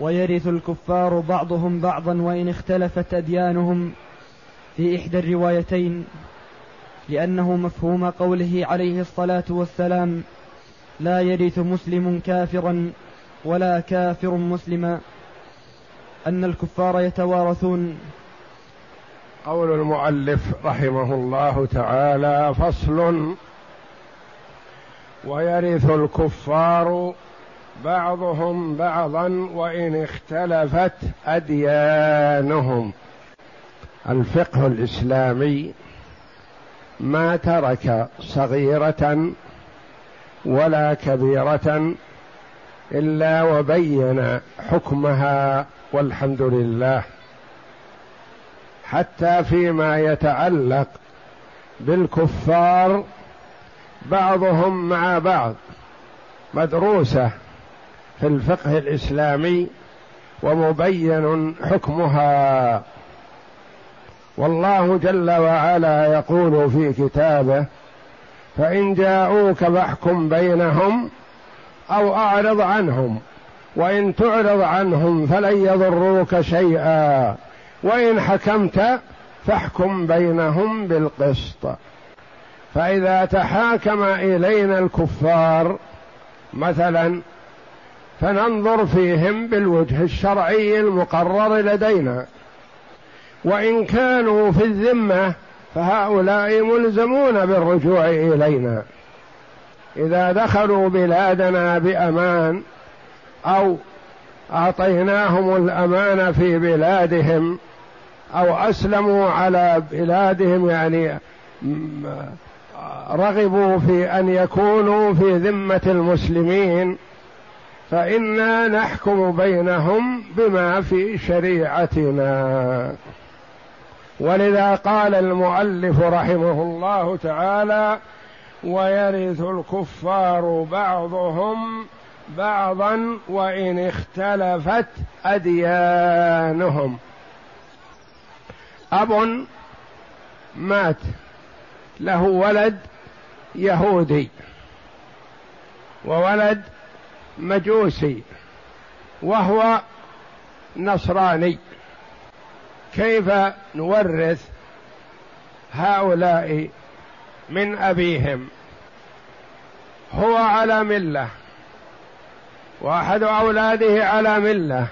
ويرث الكفار بعضهم بعضا وإن اختلفت أديانهم في إحدى الروايتين لأنه مفهوم قوله عليه الصلاة والسلام لا يرث مسلم كافرا ولا كافر مسلما. أن الكفار يتوارثون. قول المؤلف رحمه الله تعالى فصل ويرث الكفار بعضهم بعضا وإن اختلفت أديانهم. الفقه الإسلامي ما ترك صغيرة ولا كبيرة إلا وبين حكمها والحمد لله. حتى فيما يتعلق بالكفار بعضهم مع بعض مدروسة في الفقه الإسلامي ومبين حكمها. والله جل وعلا يقول في كتابه فإن جاءوك فاحكم بينهم أو أعرض عنهم وإن تعرض عنهم فلن يضروك شيئا وإن حكمت فاحكم بينهم بالقسط. فإذا تحاكم إلينا الكفار مثلا فننظر فيهم بالوجه الشرعي المقرر لدينا. وإن كانوا في الذمة فهؤلاء ملزمون بالرجوع إلينا. إذا دخلوا بلادنا بأمان أو أعطيناهم الأمان في بلادهم أو أسلموا على بلادهم يعني رغبوا في أن يكونوا في ذمة المسلمين فإنا نحكم بينهم بما في شريعتنا. ولذا قال المؤلف رحمه الله تعالى ويرث الكفار بعضهم بعضا وإن اختلفت أديانهم. أب مات له ولد يهودي وولد مجوسي وهو نصراني. كيف نورث هؤلاء من أبيهم؟ هو على ملة وأحد أولاده على ملة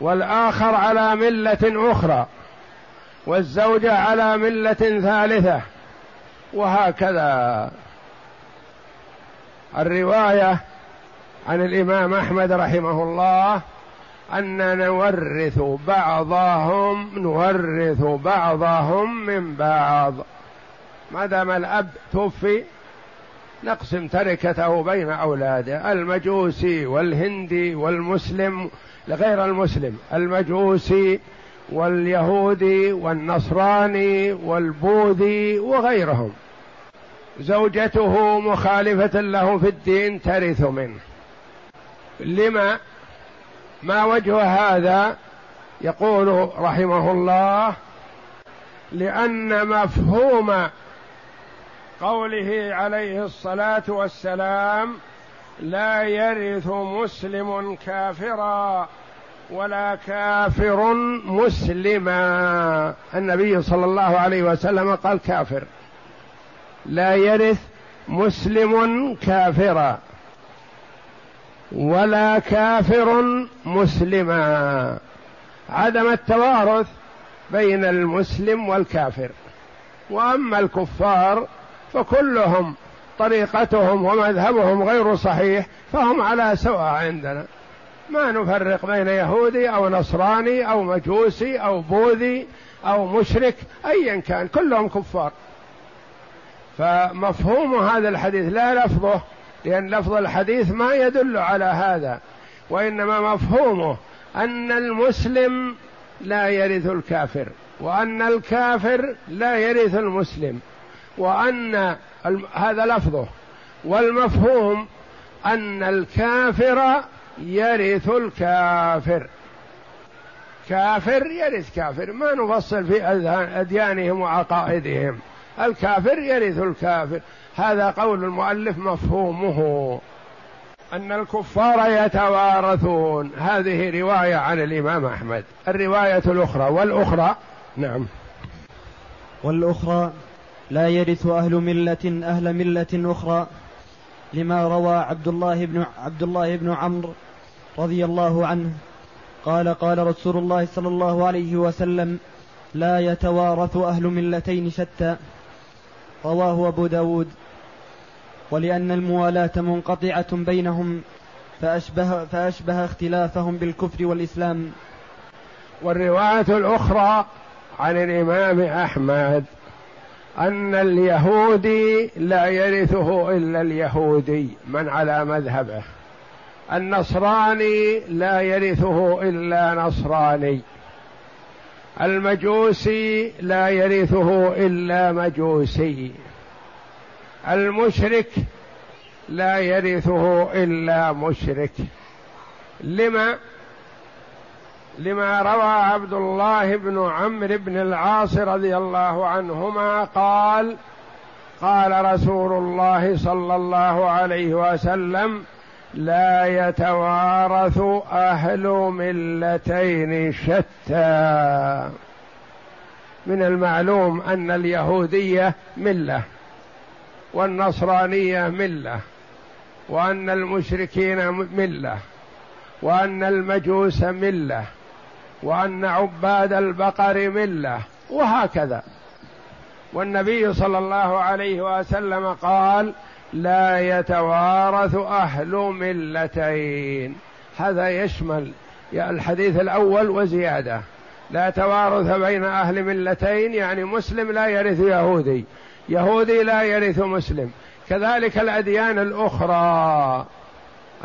والآخر على ملة أخرى والزوجه على ملة ثالثة وهكذا. الرواية عن الإمام أحمد رحمه الله أن نورث بعضهم نورث بعضهم من بعض. ما دام الأب توفي نقسم تركته بين أولاده المجوسي والهندي والمسلم لغير المسلم المجوسي واليهودي والنصراني والبوذي وغيرهم. زوجته مخالفة له في الدين ترث منه. لما ما وجه هذا يقول رحمه الله لأن مفهوم قوله عليه الصلاة والسلام لا يرث مسلم كافرا ولا كافر مسلما. النبي صلى الله عليه وسلم قال كافر. لا يرث مسلم كافرا. ولا كافر مسلما. عدم التوارث بين المسلم والكافر. وأما الكفار فكلهم طريقتهم ومذهبهم غير صحيح فهم على سواء عندنا. ما نفرق بين يهودي أو نصراني أو مجوسي أو بوذي أو مشرك ايا كان كلهم كفار. فمفهوم هذا الحديث لا لفظه لأن لفظ الحديث ما يدل على هذا وإنما مفهومه أن المسلم لا يرث الكافر وأن الكافر لا يرث المسلم وأن هذا لفظه. والمفهوم أن الكافر يرث الكافر. كافر يرث كافر ما نفصل في أديانهم وعقائدهم. الكافر يرث الكافر. هذا قول المؤلف مفهومه أن الكفار يتوارثون. هذه رواية عن الإمام أحمد. الرواية الأخرى. والأخرى نعم. والأخرى لا يرث أهل ملة أهل ملة أخرى لما روى عبد الله بن عبد الله بن عمرو رضي الله عنه. قال قال رسول الله صلى الله عليه وسلم لا يتوارث أهل ملتين شتى. رواه أبو داود. ولأن الموالاة منقطعة بينهم فأشبه, فأشبه اختلافهم بالكفر والإسلام. والرواية الأخرى عن الإمام أحمد أن اليهودي لا يرثه إلا اليهودي من على مذهبه. النصراني لا يرثه إلا نصراني. المجوسي لا يرثه إلا مجوسي. المشرك لا يرثه إلا مشرك. لما؟ لما روى عبد الله بن عمرو بن العاص رضي الله عنهما قال قال رسول الله صلى الله عليه وسلم لا يتوارث أهل ملتين شتى. من المعلوم أن اليهودية ملة والنصرانية ملة وأن المشركين ملة وأن المجوس ملة وأن عباد البقر ملة وهكذا. والنبي صلى الله عليه وسلم قال لا يتوارث أهل ملتين. هذا يشمل الحديث الأول وزيادة. لا توارث بين أهل ملتين يعني مسلم لا يرث يهودي. يهودي لا يرث مسلم. كذلك الأديان الأخرى.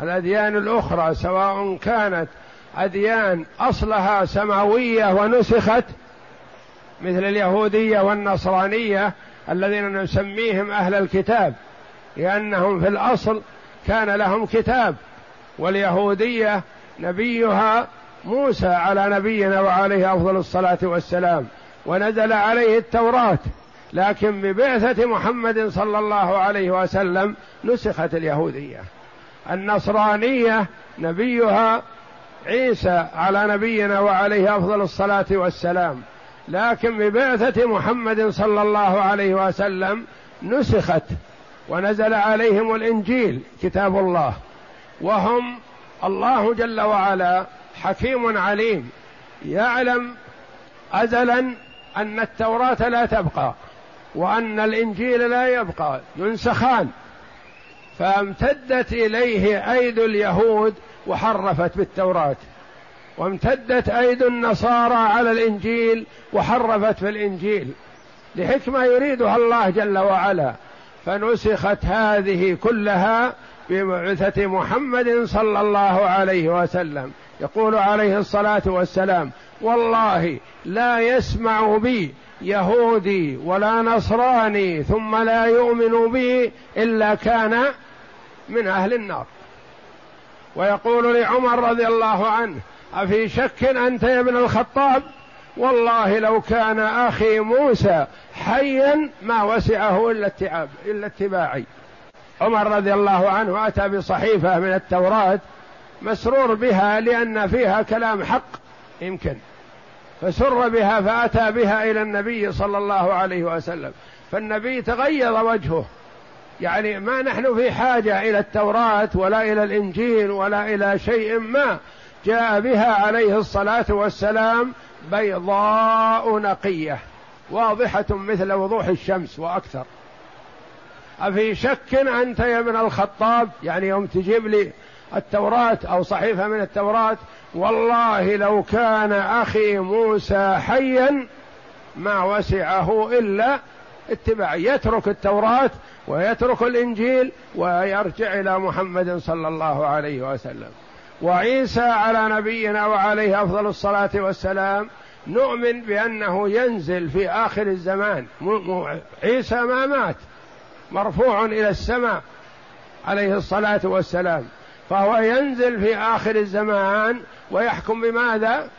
الأديان الأخرى سواء كانت أديان أصلها سماوية ونسخت مثل اليهودية والنصرانية الذين نسميهم أهل الكتاب. لأنهم في الأصل كان لهم كتاب واليهودية نبيها موسى على نبينا وعليه أفضل الصلاة والسلام ونزل عليه التوراة لكن ببعثة محمد صلى الله عليه وسلم نسخت اليهودية. النصرانية نبيها عيسى على نبينا وعليه أفضل الصلاة والسلام لكن ببعثة محمد صلى الله عليه وسلم نسخت ونزل عليهم الإنجيل كتاب الله. وهم الله جل وعلا حكيم عليم. يعلم ازلا أن التوراة لا تبقى وأن الإنجيل لا يبقى ينسخان. فامتدت إليه أيد اليهود وحرفت بالتوراة. وامتدت أيد النصارى على الإنجيل وحرفت في الانجيل لحكمة يريدها الله جل وعلا. فنسخت هذه كلها ببعثة محمد صلى الله عليه وسلم. يقول عليه الصلاة والسلام والله لا يسمع بي يهودي ولا نصراني ثم لا يؤمن بي إلا كان من أهل النار. ويقول لعمر رضي الله عنه أفي شك أنت يا ابن الخطاب؟ والله لو كان أخي موسى حيا ما وسعه إلا اتعاب إلا اتباعي. عمر رضي الله عنه أتى بصحيفة من التوراه مسرور بها لأن فيها كلام حق يمكن. فسر بها فأتى بها إلى النبي صلى الله عليه وسلم. فالنبي تغيظ وجهه. يعني ما نحن في حاجة إلى التوراه ولا إلى الإنجيل ولا إلى شيء ما. جاء بها عليه الصلاة والسلام بيضاء نقية واضحة مثل وضوح الشمس وأكثر. أفي شك أنت يا ابن الخطاب؟ يعني يوم تجيب لي التوراة أو صحيفة من التوراة والله لو كان أخي موسى حيا ما وسعه إلا اتباع. يترك التوراة ويترك الإنجيل ويرجع إلى محمد صلى الله عليه وسلم. وعيسى على نبينا وعليه أفضل الصلاة والسلام نؤمن بأنه ينزل في آخر الزمان. عيسى ما مات مرفوع إلى السماء عليه الصلاة والسلام. فهو ينزل في آخر الزمان ويحكم بماذا؟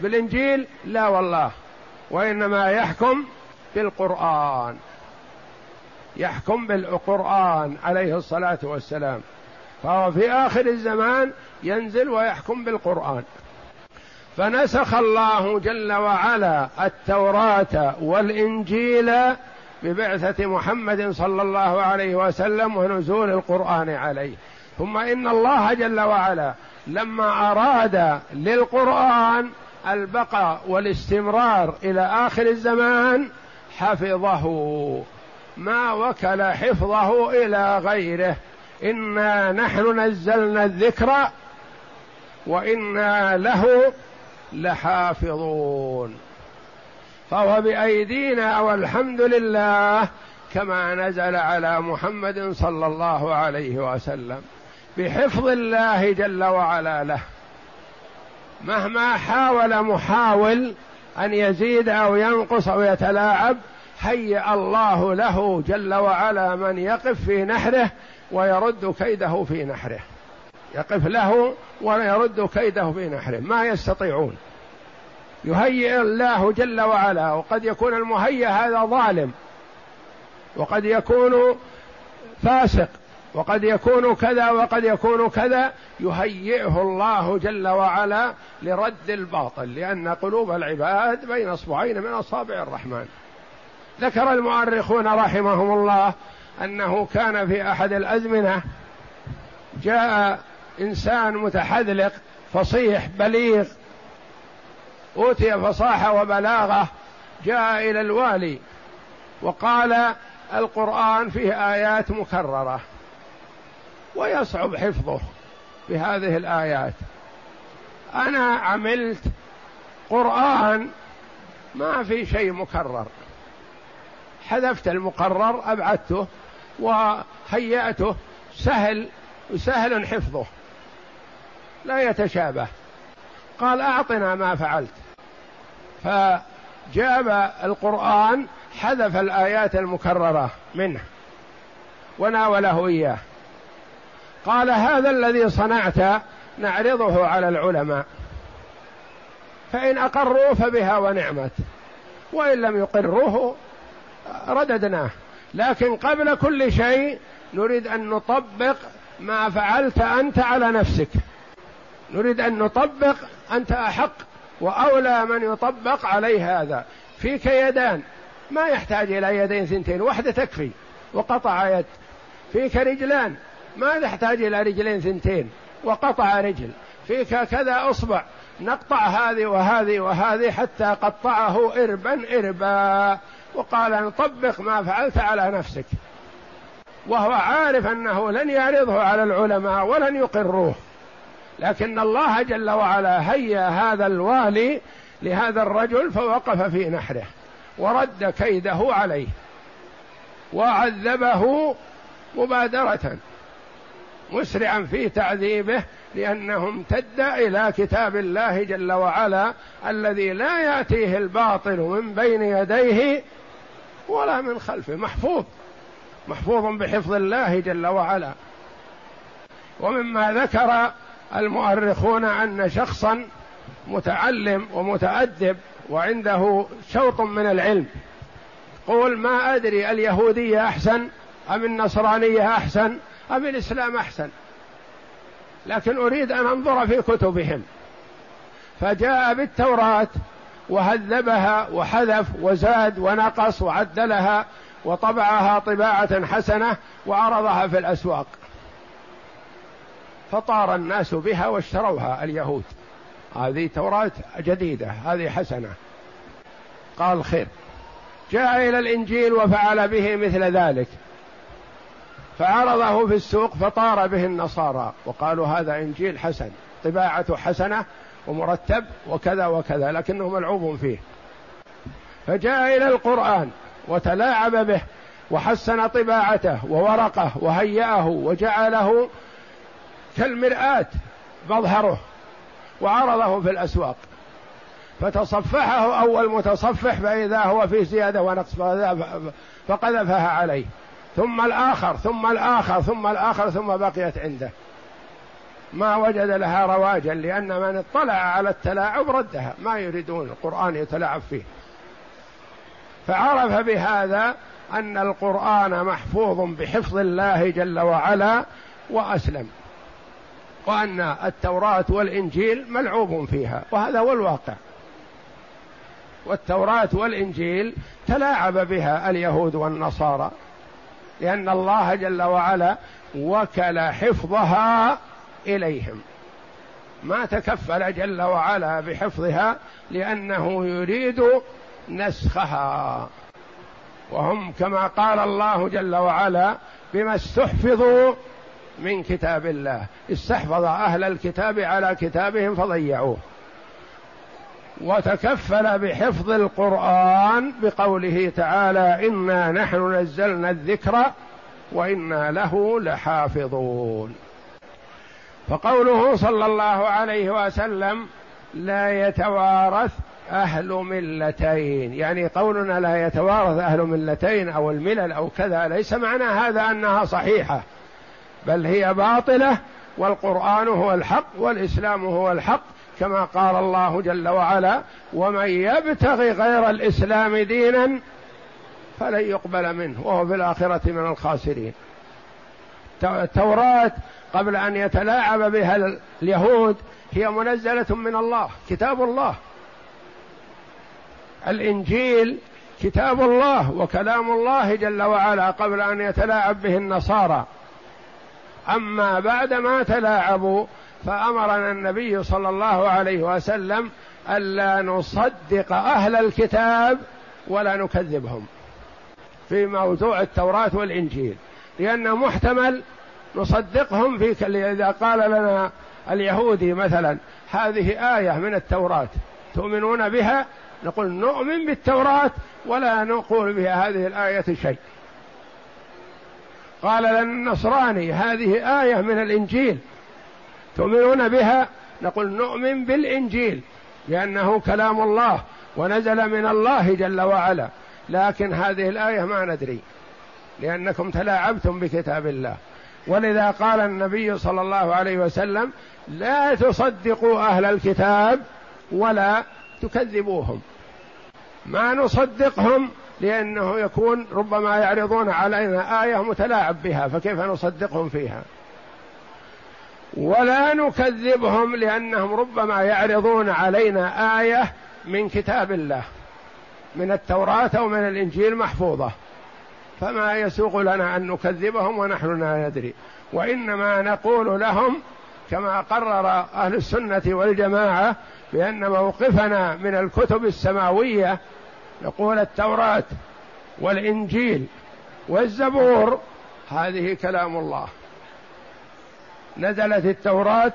بالإنجيل؟ لا والله وإنما يحكم بالقرآن. يحكم بالقرآن عليه الصلاة والسلام. فهو في آخر الزمان ينزل ويحكم بالقرآن. فنسخ الله جل وعلا التوراة والإنجيل ببعثة محمد صلى الله عليه وسلم ونزول القرآن عليه. ثم إن الله جل وعلا لما أراد للقرآن البقاء والاستمرار إلى آخر الزمان حفظه. ما وكل حفظه إلى غيره. إنا نحن نزلنا الذكر وإنا له لحافظون. فهو بأيدينا والحمد لله كما نزل على محمد صلى الله عليه وسلم بحفظ الله جل وعلا له. مهما حاول محاول أن يزيد أو ينقص أو يتلاعب هيأ الله له جل وعلا من يقف في نحره ويرد كيده في نحره. يقف له ويرد كيده في نحره. ما يستطيعون. يهيئ الله جل وعلا وقد يكون المهيئ هذا ظالم. وقد يكون فاسق. وقد يكون كذا وقد يكون كذا. يهيئه الله جل وعلا لرد الباطل لأن قلوب العباد بين أصبعين من أصابع الرحمن. ذكر المؤرخون رحمهم الله أنه كان في أحد الأزمنة جاء إنسان متحذلق فصيح بليغ أوتي فصاحة وبلاغة جاء إلى الوالي وقال القرآن فيه آيات مكررة ويصعب حفظه بهذه الآيات. أنا عملت قرآن ما في شيء مكرر. حذفت المقرر أبعدته وهيأته سهل سهل حفظه. لا يتشابه. قال أعطنا ما فعلت. فجاب القرآن حذف الآيات المكررة منه وناوله إياه. قال هذا الذي صنعت نعرضه على العلماء. فإن أقروا فبها ونعمت. وإن لم يقروه رددناه. لكن قبل كل شيء نريد أن نطبق ما فعلت أنت على نفسك. نريد أن نطبق أنت أحق وأولى من يطبق عليه هذا. فيك يدان. ما يحتاج إلى يدين ثنتين. واحدة تكفي وقطع يد. فيك رجلان. ما تحتاج إلى رجلين ثنتين وقطع رجل. فيك كذا أصبع. نقطع هذه وهذه وهذه حتى قطعه إربا إربا. وقال نطبق ما فعلت على نفسك. وهو عارف أنه لن يعرضه على العلماء ولن يقروه. لكن الله جل وعلا هيا هذا الوالي لهذا الرجل فوقف في نحره ورد كيده عليه وعذبه مبادرة مسرعا في تعذيبه لأنه امتد إلى كتاب الله جل وعلا الذي لا يأتيه الباطل من بين يديه ولا من خلفه محفوظ. محفوظ بحفظ الله جل وعلا. ومما ذكر المؤرخون أن شخصا متعلم ومتأدب وعنده شوط من العلم. قول ما أدري اليهودية أحسن أم النصرانية أحسن أم الإسلام أحسن. لكن أريد أن أنظر في كتبهم. فجاء بالتوراة وهذبها وحذف وزاد ونقص وعدلها وطبعها طباعة حسنة وعرضها في الأسواق. فطار الناس بها واشتروها اليهود. هذه توراة جديدة هذه حسنة. قال خير. جاء إلى الإنجيل وفعل به مثل ذلك. فعرضه في السوق فطار به النصارى. وقالوا هذا إنجيل حسن طباعته حسنة ومرتب وكذا وكذا لكنه ملعوب فيه. فجاء إلى القرآن وتلاعب به وحسن طباعته وورقه وهيأه وجعله كالمرآة مظهره وعرضه في الأسواق. فتصفحه أول متصفح فإذا هو في زيادة ونقص فقذفها عليه. ثم الآخر ثم الآخر ثم الآخر ثم بقيت عنده. ما وجد لها رواجا لأن من اطلع على التلاعب ردها ما يريدون القرآن يتلاعب فيه. فعرف بهذا أن القرآن محفوظ بحفظ الله جل وعلا وأسلم وأن التوراة والإنجيل ملعوب فيها وهذا هو الواقع. والتوراة والإنجيل تلاعب بها اليهود والنصارى لأن الله جل وعلا وكل حفظها إليهم. ما تكفل جل وعلا بحفظها لأنه يريد نسخها. وهم كما قال الله جل وعلا بما استحفظوا من كتاب الله. استحفظ أهل الكتاب على كتابهم فضيعوه. وتكفل بحفظ القرآن بقوله تعالى إنا نحن نزلنا الذكر وإنا له لحافظون. فقوله صلى الله عليه وسلم لا يتوارث أهل ملتين. يعني قولنا لا يتوارث أهل ملتين أو الملل أو كذا ليس معنى هذا أنها صحيحة بل هي باطلة والقرآن هو الحق والإسلام هو الحق كما قال الله جل وعلا ومن يبتغي غير الإسلام دينا فلن يقبل منه وهو في الآخرة من الخاسرين. التوراة قبل أن يتلاعب بها اليهود هي منزلة من الله كتاب الله. الإنجيل كتاب الله وكلام الله جل وعلا قبل أن يتلاعب به النصارى. أما بعد ما تلاعبوا فأمرنا النبي صلى الله عليه وسلم الا نصدق أهل الكتاب ولا نكذبهم في موضوع التوراة والإنجيل لأن محتمل نصدقهم في إذا قال لنا اليهودي مثلا هذه آية من التوراة تؤمنون بها؟ نقول نؤمن بالتوراة ولا نقول بها هذه الآية شيء. قال لنا النصراني هذه آية من الإنجيل تؤمنون بها؟ نقول نؤمن بالإنجيل لأنه كلام الله ونزل من الله جل وعلا. لكن هذه الآية ما ندري لأنكم تلاعبتم بكتاب الله. ولذا قال النبي صلى الله عليه وسلم لا تصدقوا أهل الكتاب ولا تكذبوهم. ما نصدقهم لأنه يكون ربما يعرضون علينا آية متلاعب بها فكيف نصدقهم فيها؟ ولا نكذبهم لأنهم ربما يعرضون علينا آية من كتاب الله من التوراة أو من الإنجيل محفوظة. فما يسوق لنا أن نكذبهم ونحن لا ندري. وإنما نقول لهم كما قرر أهل السنة والجماعة بأن موقفنا من الكتب السماوية نقول التوراة والإنجيل والزبور هذه كلام الله. نزلت التوراة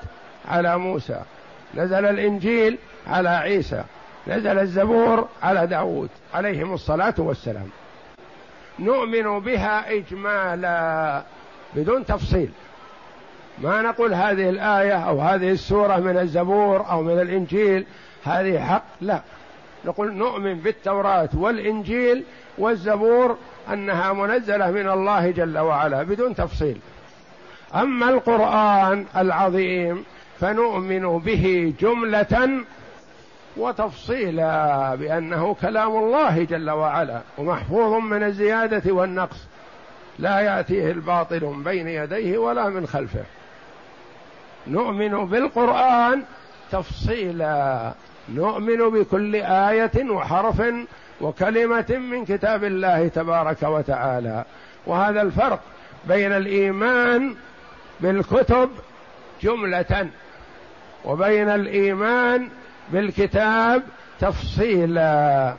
على موسى نزل الإنجيل على عيسى نزل الزبور على داود عليهم الصلاة والسلام. نؤمن بها إجمالا بدون تفصيل. ما نقول هذه الآية أو هذه السورة من الزبور أو من الإنجيل هذه حق؟ لا. نقول نؤمن بالتوراة والإنجيل والزبور أنها منزلة من الله جل وعلا بدون تفصيل. أما القرآن العظيم فنؤمن به جملة وتفصيلا بأنه كلام الله جل وعلا ومحفوظ من الزيادة والنقص. لا يأتيه الباطل من بين يديه ولا من خلفه. نؤمن بالقرآن تفصيلا. نؤمن بكل آية وحرف وكلمة من كتاب الله تبارك وتعالى. وهذا الفرق بين الإيمان بالكتب جملة وبين الإيمان بالكتاب تفصيلا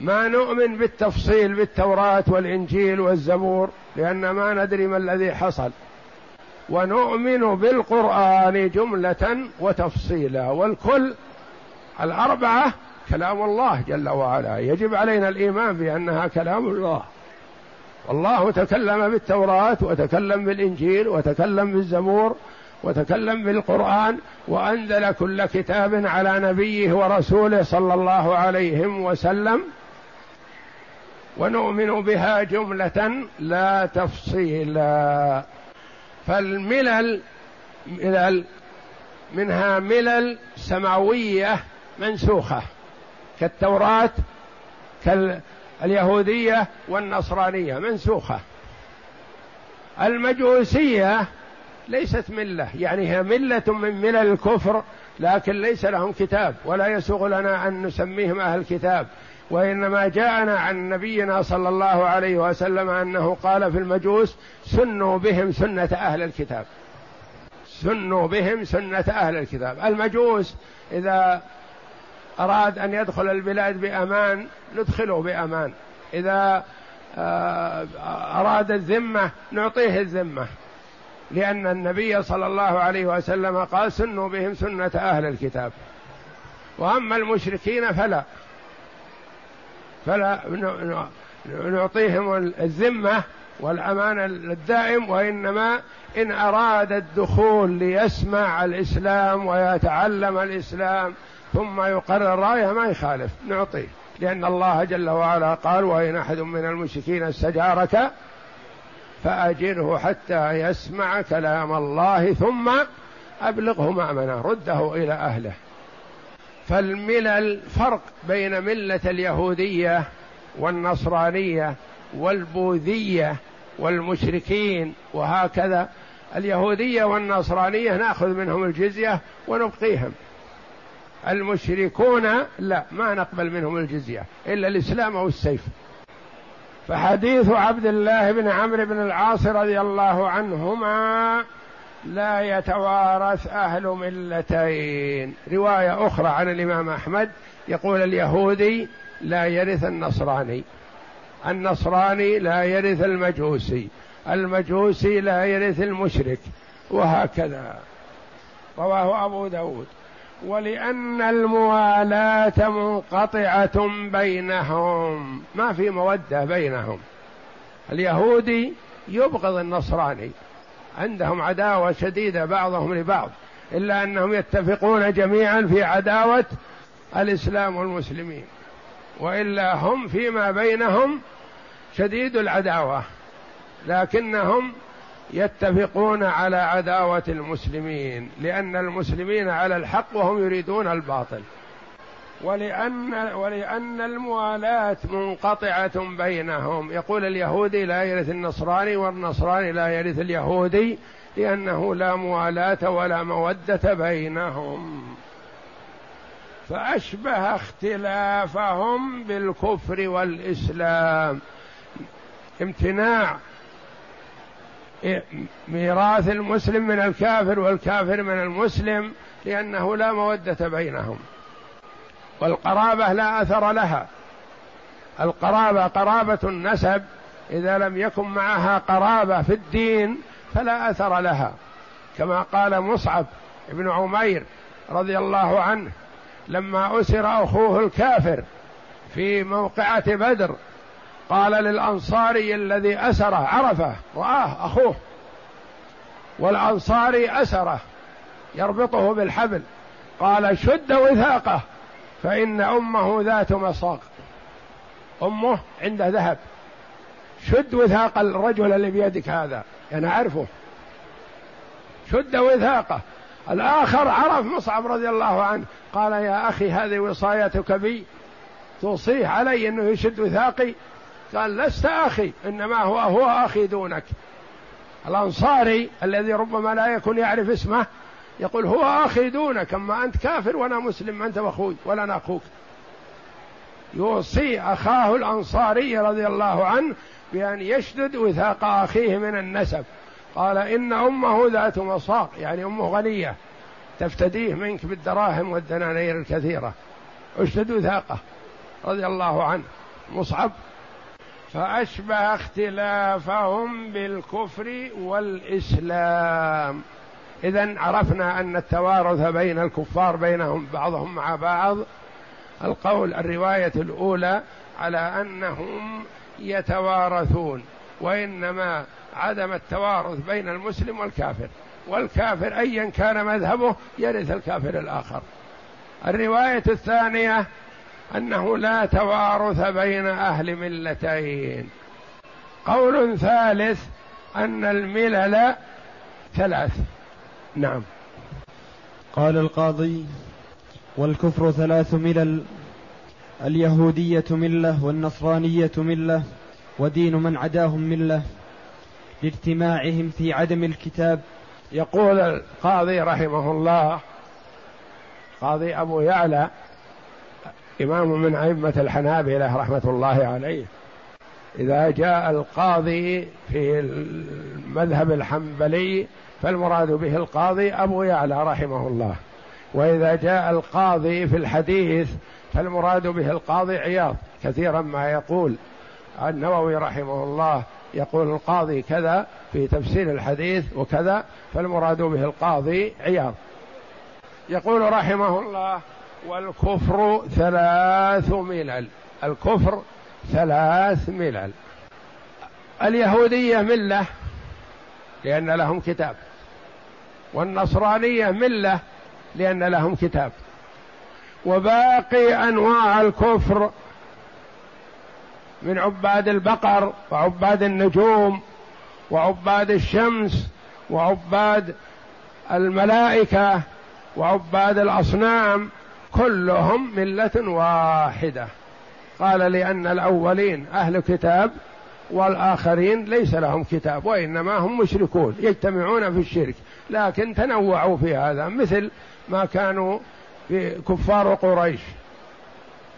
ما نؤمن بالتفصيل بالتوراة والإنجيل والزبور لأن ما ندري ما الذي حصل. ونؤمن بالقرآن جملة وتفصيلا والكل الأربعة كلام الله جل وعلا. يجب علينا الإيمان بأنها كلام الله. والله تكلم بالتوراة وتكلم بالإنجيل وتكلم بالزبور وتكلم بالقرآن وأنزل كل كتاب على نبيه ورسوله صلى الله عليه وسلم ونؤمن بها جملة لا تفصيلا فالملل ملل منها ملل سماوية منسوخة كالتوراة كاليهودية والنصرانية منسوخة. المجوسية ليست ملة. يعني هي ملة من ملل الكفر لكن ليس لهم كتاب ولا يسوغ لنا أن نسميهم أهل كتاب. وإنما جاءنا عن نبينا صلى الله عليه وسلم أنه قال في المجوس سنوا بهم سنة أهل الكتاب. سنوا بهم سنة أهل الكتاب. المجوس إذا أراد أن يدخل البلاد بأمان ندخله بأمان. إذا آه، أراد الذمة نعطيه الذمة. لأن النبي صلى الله عليه وسلم قال سنوا بهم سنة أهل الكتاب. وأما المشركين فلا. فلا نعطيهم الذمة والأمان الدائم وإنما إن أراد الدخول ليسمع الإسلام ويتعلم الإسلام ثم يقرر رأيه ما يخالف نعطيه. لأن الله جل وعلا قال وإن أحد من المشركين استجارك فأجره حتى يسمع كلام الله ثم أبلغه مأمنه رده إلى أهله. فالملل فرق بين ملة اليهودية والنصرانية والبوذية والمشركين وهكذا. اليهودية والنصرانية نأخذ منهم الجزية ونبقيهم. المشركون لا ما نقبل منهم الجزية إلا الإسلام أو السيف. فحديث عبد الله بن عمرو بن العاص رضي الله عنهما لا يتوارث أهل ملتين. رواية أخرى عن الإمام أحمد يقول اليهودي لا يرث النصراني. النصراني لا يرث المجوسي. المجوسي لا يرث المشرك. وهكذا. رواه أبو داود. ولأن الموالاة منقطعة بينهم. ما في مودة بينهم. اليهودي يبغض النصراني. عندهم عداوة شديدة بعضهم لبعض. إلا أنهم يتفقون جميعا في عداوة الإسلام والمسلمين. وإلا هم فيما بينهم شديد العداوة. لكنهم يتفقون على عداوة المسلمين لأن المسلمين على الحق وهم يريدون الباطل. ولأن ولأن الموالاة منقطعة بينهم. يقول اليهودي لا يرث النصراني والنصراني لا يرث اليهودي لأنه لا موالاة ولا مودة بينهم. فأشبه اختلافهم بالكفر والإسلام. امتناع. ميراث المسلم من الكافر والكافر من المسلم لأنه لا مودة بينهم. والقرابة لا أثر لها. القرابة قرابة النسب. إذا لم يكن معها قرابة في الدين فلا أثر لها. كما قال مصعب بن عمير رضي الله عنه لما أسر أخوه الكافر في موقعة بدر قال للأنصاري الذي أسره عرفه رآه أخوه. والأنصاري أسره يربطه بالحبل. قال شد وثاقه فإن أمه ذات مصاق أمه عنده ذهب. شد وثاق الرجل اللي بيدك هذا أنا أعرفه. شد وثاقه. الآخر عرف مصعب رضي الله عنه. قال يا أخي هذه وصايتك بي توصيه علي أنه يشد وثاقي قال لست أخي إنما هو هو أخي دونك. الأنصاري الذي ربما لا يكون يعرف اسمه يقول هو أخي دونك أما أنت كافر وأنا مسلم أنت وأخوي ولا أنا أخوك يوصي أخاه الأنصاري رضي الله عنه بأن يشدد وثاق أخيه من النسب. قال إن أمه ذات مصاق يعني أمه غنية تفتديه منك بالدراهم والدنانير الكثيرة. أشدد وثاقه رضي الله عنه. مصعب فأشبه اختلافهم بالكفر والإسلام. إذا عرفنا أن التوارث بين الكفار بينهم بعضهم مع بعض. القول الرواية الأولى على أنهم يتوارثون وإنما عدم التوارث بين المسلم والكافر. والكافر ايا كان مذهبه يرث الكافر الآخر. الرواية الثانية أنه لا توارث بين أهل ملتين. قول ثالث أن الملل ثلاث. نعم. قال القاضي والكفر ثلاث ملل اليهودية ملة والنصرانية ملة ودين من عداهم ملة. لاجتماعهم في عدم الكتاب. يقول القاضي رحمه الله قاضي أبو يعلى إمام من أئمة الحنابلة رحمة الله عليه. إذا جاء القاضي في المذهب الحنبلي فالمراد به القاضي أبو يعلى رحمه الله. وإذا جاء القاضي في الحديث فالمراد به القاضي عياض. كثيرا ما يقول النووي رحمه الله يقول القاضي كذا في تفسير الحديث وكذا فالمراد به القاضي عياض. يقول رحمه الله والكفر ثلاث ملل. الكفر ثلاث ملل. اليهودية ملة لأن لهم كتاب. والنصرانية ملة لأن لهم كتاب. وباقي أنواع الكفر من عباد البقر وعباد النجوم وعباد الشمس وعباد الملائكة وعباد الأصنام كلهم ملة واحدة. قال لأن الأولين أهل كتاب والآخرين ليس لهم كتاب وإنما هم مشركون يجتمعون في الشرك لكن تنوعوا في هذا مثل ما كانوا في كفار قريش.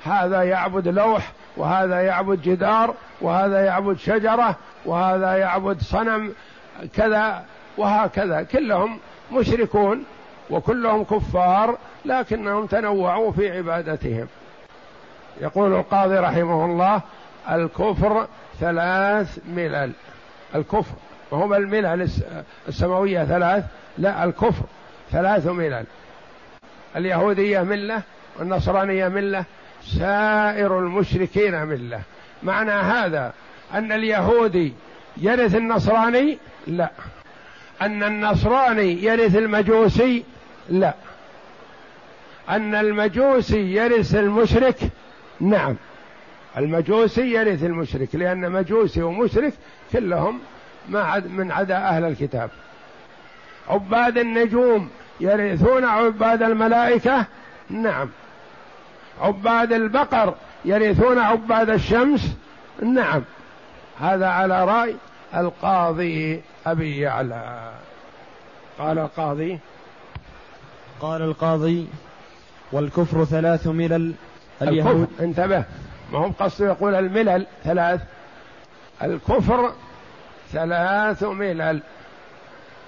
هذا يعبد لوح وهذا يعبد جدار وهذا يعبد شجرة وهذا يعبد صنم كذا وهكذا كلهم مشركون. وكلهم كفار لكنهم تنوعوا في عبادتهم. يقول القاضي رحمه الله الكفر ثلاث ملل. الكفر وهم الملل السماوية ثلاث لا الكفر ثلاث ملل. اليهودية ملة والنصرانية ملة سائر المشركين ملة. معنى هذا أن اليهودي يرث النصراني؟ لا. أن النصراني يرث المجوسي؟ لا. أن المجوسي يرث المشرك نعم. المجوسي يرث المشرك لأن مجوسي ومشرك كلهم ما عد من عدا أهل الكتاب. عباد النجوم يرثون عباد الملائكة؟ نعم. عباد البقر يرثون عباد الشمس؟ نعم. هذا على رأي القاضي أبي يعلى. قال القاضي قال القاضي والكفر ثلاث ملل اليهود انتبه. ما هم قصده يقول الملل ثلاث. الكفر ثلاث ملل.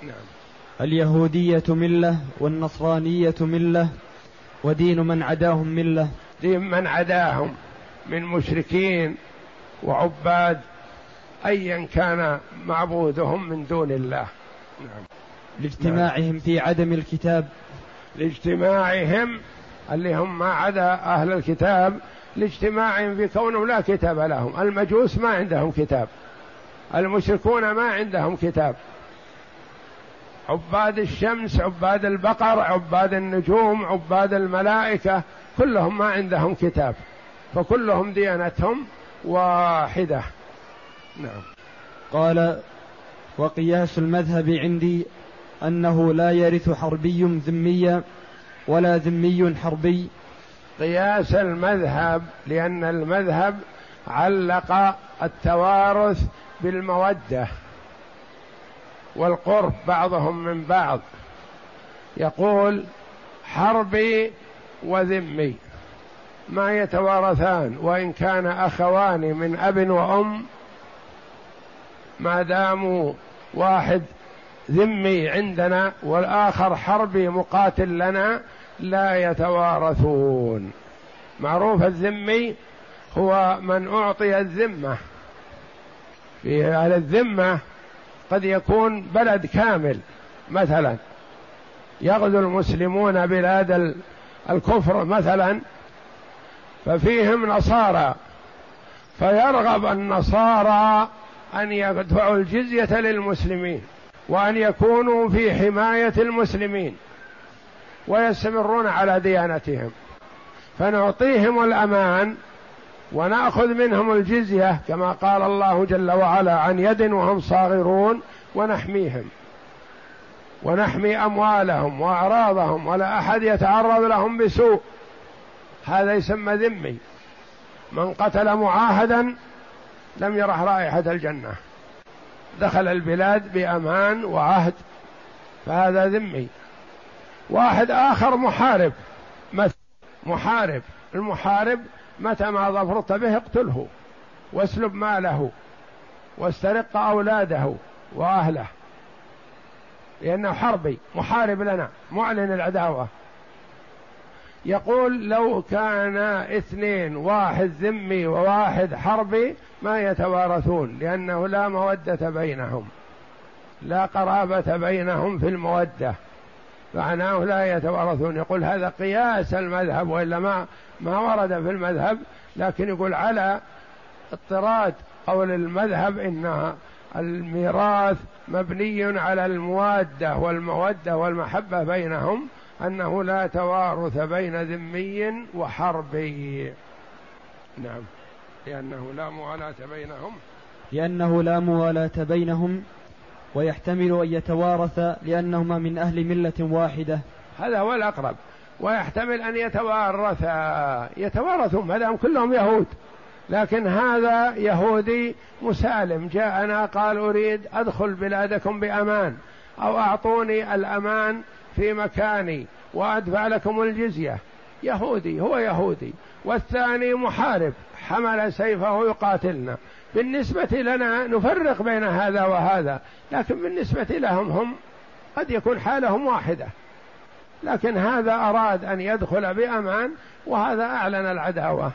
نعم. اليهودية ملة والنصرانية ملة ودين من عداهم ملة. دين من عداهم من مشركين وعباد أيا كان معبودهم من دون الله. نعم. لاجتماعهم في عدم الكتاب. لاجتماعهم اللي هم ما عدا أهل الكتاب لاجتماعهم في كونهم لا كتاب لهم. المجوس ما عندهم كتاب. المشركون ما عندهم كتاب. عباد الشمس عباد البقر عباد النجوم عباد الملائكة كلهم ما عندهم كتاب. فكلهم ديانتهم واحدة. نعم. قال وقياس المذهب عندي أنه لا يرث حربي ذميا ولا ذمي حربي. قياس المذهب لأن المذهب علق التوارث بالمودة والقرب بعضهم من بعض. يقول حربي وذمي ما يتوارثان وإن كان أخوان من أب وأم ما داموا واحد ذمي عندنا والآخر حربي مقاتل لنا لا يتوارثون. معروف الذمي هو من أعطي الذمة. في أهل الذمة قد يكون بلد كامل. مثلا يغزو المسلمون بلاد الكفر مثلا ففيهم نصارى. فيرغب النصارى أن يدفعوا الجزية للمسلمين. وأن يكونوا في حماية المسلمين ويستمرون على ديانتهم. فنعطيهم الأمان ونأخذ منهم الجزية كما قال الله جل وعلا عن يد وهم صاغرون ونحميهم. ونحمي أموالهم وأعراضهم ولا أحد يتعرض لهم بسوء. هذا يسمى ذمي. من قتل معاهدا لم يرح رائحة الجنة. دخل البلاد بأمان وعهد فهذا ذمي. واحد آخر محارب محارب. المحارب متى ما ظفرت به اقتله واسلب ماله واسترق أولاده وأهله. لأنه حربي محارب لنا معلن العداوة. يقول لو كان اثنين واحد ذمي وواحد حربي ما يتوارثون لأنه لا مودة بينهم لا قرابة بينهم في المودة معناه لا يتوارثون. يقول هذا قياس المذهب وإلا ما ما ورد في المذهب لكن يقول على اضطراد قول المذهب إن الميراث مبني على المواده والمودة والمحبة بينهم أنه لا توارث بين ذمي وحربي نعم. لأنه لا موالاة بينهم. لأنه لا موالاة بينهم ويحتمل أن يتوارث لأنهما من أهل ملة واحدة. هذا هو الأقرب. ويحتمل أن يتوارثا يتوارثون ما دام كلهم يهود. لكن هذا يهودي مسالم. جاءنا قال أريد أدخل بلادكم بأمان أو أعطوني الأمان في مكاني وأدفع لكم الجزية. يهودي هو يهودي. والثاني محارب حمل سيفه يقاتلنا. بالنسبة لنا نفرق بين هذا وهذا لكن بالنسبة لهم هم قد يكون حالهم واحدة. لكن هذا أراد أن يدخل بأمان وهذا أعلن العداوة.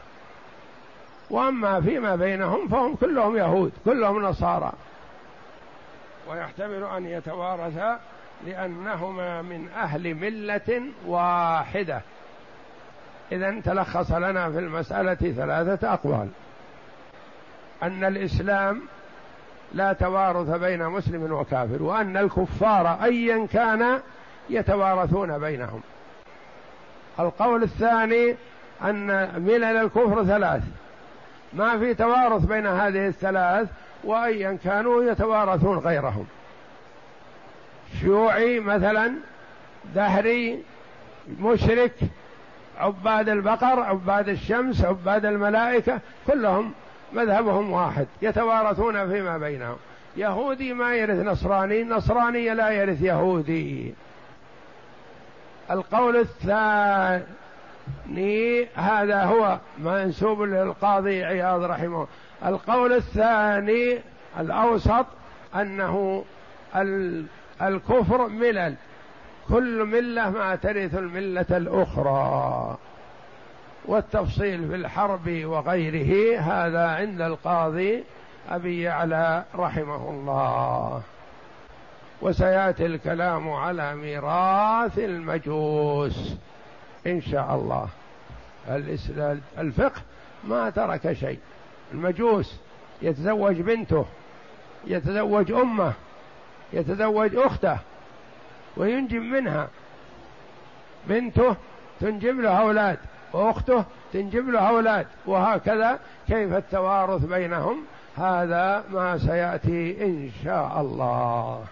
وأما فيما بينهم فهم كلهم يهود كلهم نصارى. ويحتمل أن يتوارثا لأنهما من أهل ملة واحدة. إذا تلخص لنا في المسألة ثلاثة أقوال. أن الإسلام لا توارث بين مسلم وكافر وأن الكفار ايا كان يتوارثون بينهم. القول الثاني أن ملل الكفر ثلاث. ما في توارث بين هذه الثلاث وايا كانوا يتوارثون غيرهم. شيوعي مثلا دهري مشرك عباد البقر عباد الشمس عباد الملائكة كلهم مذهبهم واحد يتوارثون فيما بينهم. يهودي ما يرث نصراني نصراني لا يرث يهودي. القول الثاني هذا هو منسوب للقاضي عياض رحمه القول الثاني الأوسط أنه الكفر ملل. كل ملة ما ترث الملة الأخرى. والتفصيل في الحرب وغيره هذا عند القاضي أبي يعلى رحمه الله. وسيأتي الكلام على ميراث المجوس إن شاء الله. الفقه ما ترك شيء. المجوس يتزوج بنته يتزوج أمه يتزوج أخته وينجب منها. بنته تنجب له أولاد وأخته تنجب له أولاد وهكذا كيف التوارث بينهم؟ هذا ما سيأتي إن شاء الله.